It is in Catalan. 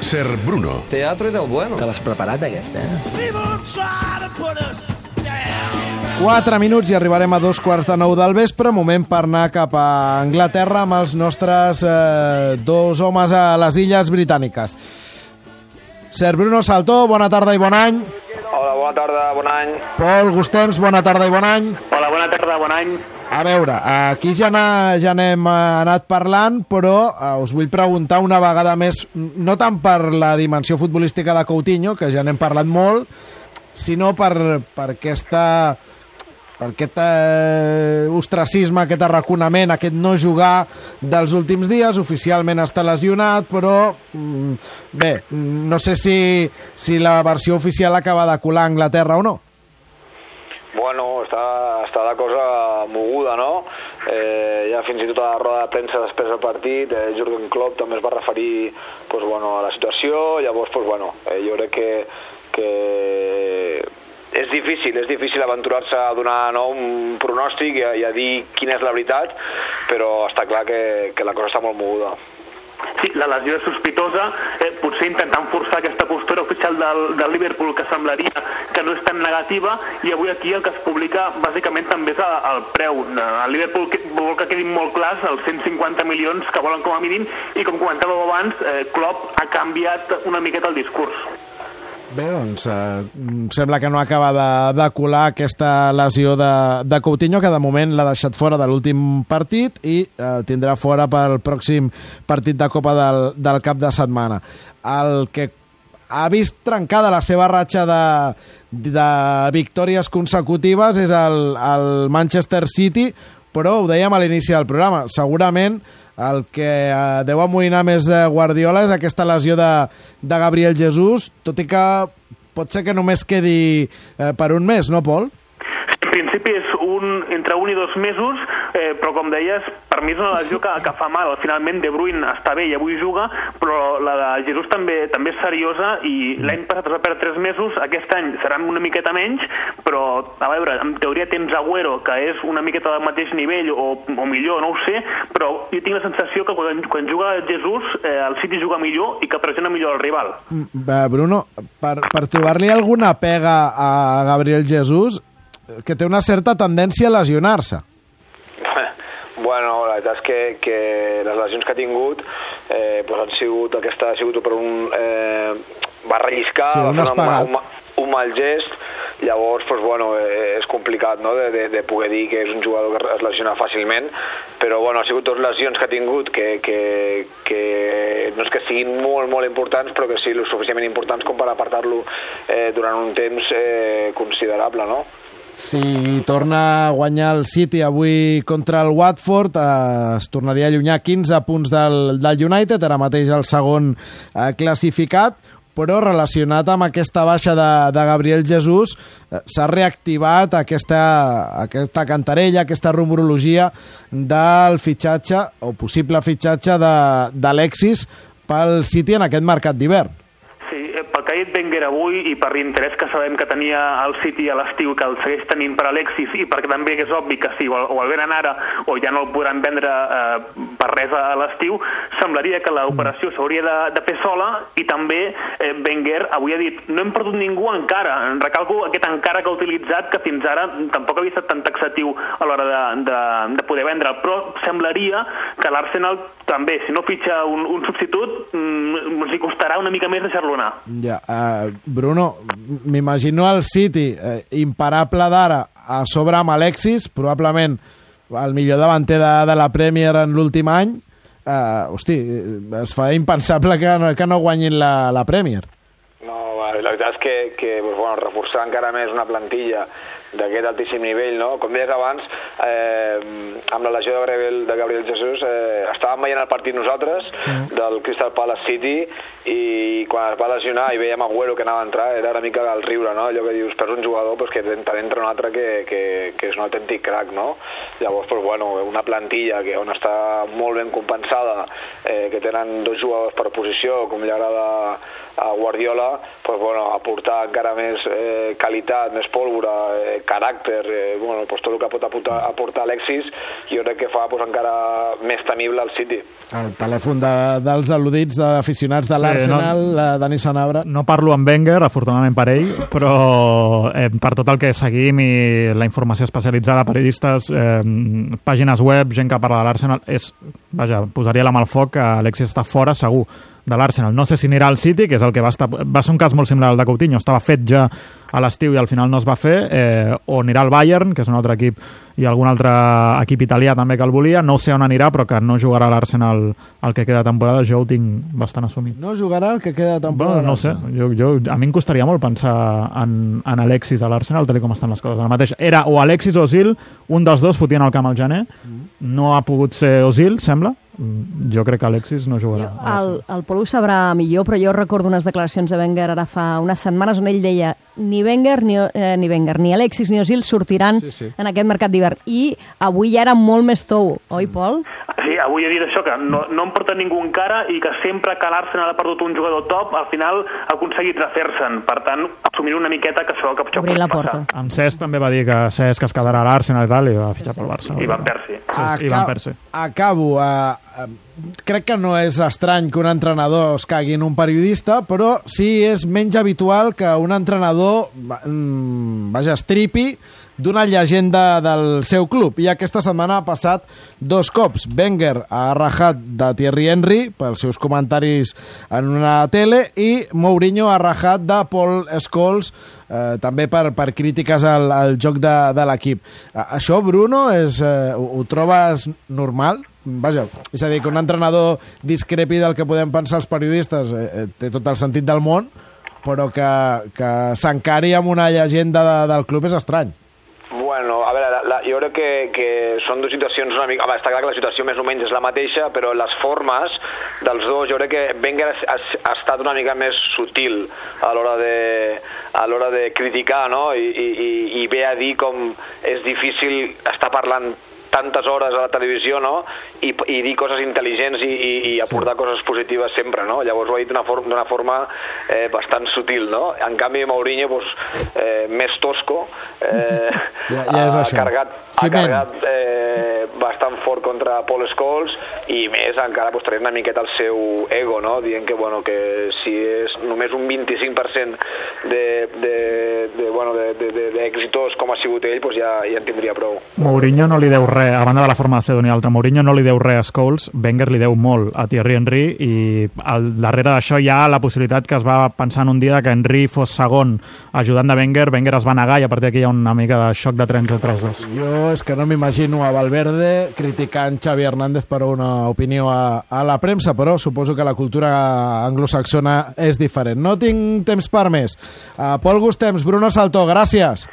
Ser Bruno. Teatro del bueno. Te l'has preparat, aquesta, eh? 4 minuts i arribarem a dos quarts de nou del vespre, moment per anar cap a Anglaterra amb els nostres eh, dos homes a les illes britàniques. Sir Bruno Saltó, bona tarda i bon any. Hola, bona tarda, bon any. Pol Gustems, bona tarda i bon any. Hola, bona tarda, bon any. A veure, aquí ja, ja n'hem eh, anat parlant, però eh, us vull preguntar una vegada més, no tant per la dimensió futbolística de Coutinho, que ja n'hem parlat molt, sinó per, per aquesta per aquest eh, ostracisme, aquest arraconament, aquest no jugar dels últims dies. Oficialment està lesionat, però mm, bé, no sé si, si la versió oficial acaba de colar a Anglaterra o no. Bueno, està, està la cosa moguda, no? Eh, ja fins i tot a la roda de premsa després del partit, eh, Jurgen Klopp també es va referir pues, bueno, a la situació, llavors, pues, bueno, eh, jo crec que, que és difícil, és difícil aventurar-se a donar no, un pronòstic i a, i a dir quina és la veritat, però està clar que, que la cosa està molt moguda. Sí, la lesió és sospitosa, eh, potser intentant forçar aquesta oficial del, del Liverpool que semblaria que no és tan negativa i avui aquí el que es publica bàsicament també és el preu. El Liverpool vol que quedin molt clars els 150 milions que volen com a mínim i com comentàveu abans, eh, Klopp ha canviat una miqueta el discurs. Bé, doncs eh, sembla que no acaba de, de colar aquesta lesió de, de Coutinho, que de moment l'ha deixat fora de l'últim partit i eh, tindrà fora pel pròxim partit de Copa del, del cap de setmana. El que ha vist trencada la seva ratxa de, de victòries consecutives és el, el Manchester City, però ho dèiem a l'inici del programa, segurament el que eh, deu amoïnar més eh, Guardiola és aquesta lesió de, de Gabriel Jesús, tot i que pot ser que només quedi eh, per un mes, no, Pol? En principi és un, entre un i dos mesos, eh, però com deies, per mi és una lesió que, que fa mal. Finalment De Bruyne està bé i avui juga, però la de Jesús també també és seriosa i l'any passat es va perdre tres mesos, aquest any seran una miqueta menys, però a veure, en teoria tens Agüero, que és una miqueta del mateix nivell o, o millor, no ho sé, però jo tinc la sensació que quan, quan juga Jesús eh, el City juga millor i que pressiona millor el rival. Mm, Bruno, per, per trobar-li alguna pega a Gabriel Jesús, que té una certa tendència a lesionar-se. Veritat és que, que les lesions que ha tingut eh, pues han sigut, aquesta ha sigut per un... Eh, va relliscar, sí, un, va un, un, un mal gest, llavors pues, bueno, eh, és complicat no? de, de, de poder dir que és un jugador que es lesiona fàcilment, però bueno, ha sigut dues lesions que ha tingut que, que, que no és que siguin molt, molt importants, però que sí, lo suficientment importants com per apartar-lo eh, durant un temps eh, considerable, no? Si torna a guanyar el City avui contra el Watford, eh, es tornaria a allunyar 15 punts del, del United, ara mateix el segon eh, classificat, però relacionat amb aquesta baixa de, de Gabriel Jesús eh, s'ha reactivat aquesta, aquesta cantarella, aquesta rumorologia del fitxatge o possible fitxatge d'Alexis pel City en aquest mercat d'hivern dit Wenger avui i per l'interès que sabem que tenia el City a l'estiu que el segueix tenint per Alexis i perquè també és obvi que si o el venen ara o ja no el podran vendre eh, per res a, l'estiu, semblaria que l'operació s'hauria de, de fer sola i també eh, Wenger avui ha dit no hem perdut ningú encara, recalco aquest encara que ha utilitzat que fins ara tampoc havia estat tan taxatiu a l'hora de, de, de poder vendre, però semblaria que l'Arsenal també, si no fitxa un, un substitut, mm, els hi costarà una mica més deixar-lo anar. Ja, uh, Bruno, m'imagino el City uh, imparable d'ara a sobre amb Alexis, probablement el millor davanter de, de la Premier en l'últim any, uh, hosti, es fa impensable que no, que no guanyin la, la Premier. No, la veritat és que, que bueno, reforçar encara més una plantilla d'aquest altíssim nivell, no? Com deies abans, eh, amb la lesió de Gabriel, de Gabriel Jesus, eh, estàvem veient el partit nosaltres mm. del Crystal Palace City i quan es va lesionar i veiem Agüero que anava a entrar, era una mica el riure, no? Allò que dius, perds un jugador pues, que t'entra un altre que, que, que és un autèntic crack, no? Llavors, pues, bueno, una plantilla que on està molt ben compensada, eh, que tenen dos jugadors per posició, com li agrada a Guardiola, pues, bueno, aportar encara més eh, qualitat, més pólvora, eh, caràcter, eh, bueno, pues tot el que pot aportar, aportar Alexis, jo crec que fa pues, encara més temible el City. El telèfon de, dels al·ludits d'aficionats de Sí, l'Arsenal, no- no... Dani Sanabra. No parlo amb Wenger, afortunadament per ell, però eh, per tot el que seguim i la informació especialitzada, periodistes, eh, pàgines web, gent que parla de l'Arsenal, és, vaja, posaria la mà al foc que Alexis està fora, segur, de l'Arsenal. No sé si anirà al City, que és el que va estar... Va ser un cas molt similar al de Coutinho, estava fet ja a l'estiu i al final no es va fer, eh, o anirà al Bayern, que és un altre equip, i algun altre equip italià també que el volia, no sé on anirà, però que no jugarà l'Arsenal el que queda de temporada, jo ho tinc bastant assumit. No jugarà el que queda de temporada. Bueno, no sé, jo, jo, a mi em costaria molt pensar en, en Alexis a l'Arsenal, tal com estan les coses. Ara mateix era o Alexis o Ozil, un dels dos fotien al camp al gener, no ha pogut ser Ozil, sembla, Mm, jo crec que Alexis no jugarà. Jo, el, el Pol ho sabrà millor, però jo recordo unes declaracions de Wenger ara fa unes setmanes on ell deia ni Wenger, ni, eh, ni, Wenger, ni Alexis ni Ozil sortiran Sí, sí. en aquest mercat d'hivern. I avui ja era molt més tou, oi, Pol? Sí, avui he dit això, que no, no em porta ningú encara i que sempre que l'Arsenal ha perdut un jugador top, al final ha aconseguit refer-se'n. Per tant, assumir una miqueta que això, que això Obrir pot la passar. porta. En Cesc també va dir que Cesc es quedarà a l'Arsenal i tal, i va fitxar pel Barça. I Van Persie. Sí, i Van Persie. Acabo. Uh, crec que no és estrany que un entrenador es cagui en un periodista, però sí és menys habitual que un entrenador mm, vaja, estripi d'una llegenda del seu club. I aquesta setmana ha passat dos cops. Wenger ha rajat de Thierry Henry pels seus comentaris en una tele i Mourinho ha rajat de Paul Scholes eh, també per, per crítiques al, al joc de, de l'equip. Això, Bruno, és, eh, ho, ho trobes normal? Vaja, és a dir, que un entrenador discrepi del que podem pensar els periodistes eh, eh, té tot el sentit del món, però que, que s'encari amb una llegenda de, del club és estrany. Bueno, a veure, la, la, jo crec que, que són dues situacions una mica... Home, està clar que la situació més o menys és la mateixa, però les formes dels dos, jo crec que Wenger ha, ha, estat una mica més sutil a l'hora de, a l'hora de criticar, no? I, i- i ve a dir com és difícil estar parlant tantes hores a la televisió, no?, i, i dir coses intel·ligents i, i, i aportar sí. coses positives sempre, no? Llavors ho ha dit d'una forma, d'una forma eh, bastant sutil, no? En canvi, Mourinho, pues, eh, més tosco, eh, Ja- ja és ha això. carregat, ha Ciment. carregat bastant fort contra Paul Scholes i més encara pues, traient una miqueta el seu ego, no? dient que, bueno, que si és només un 25% de, de, de, bueno, de, de, de, d'exitós com ha sigut ell, pues ja, ja en tindria prou. Mourinho no li deu res, a banda de la forma de ser d'un i altre, Mourinho no li deu res a Scholes, Wenger li deu molt a Thierry Henry i al darrere d'això hi ha la possibilitat que es va pensar en un dia que Henry fos segon ajudant de Wenger, Wenger es va negar i a partir d'aquí hi ha una mica de xoc de trens entre els dos. Jo és que no m'imagino a Valverde criticant Xavi Hernández per una opinió a, a la premsa, però suposo que la cultura anglosaxona és diferent. No tinc temps per més. Uh, Pol Gustems, Bruno Saltó, gràcies.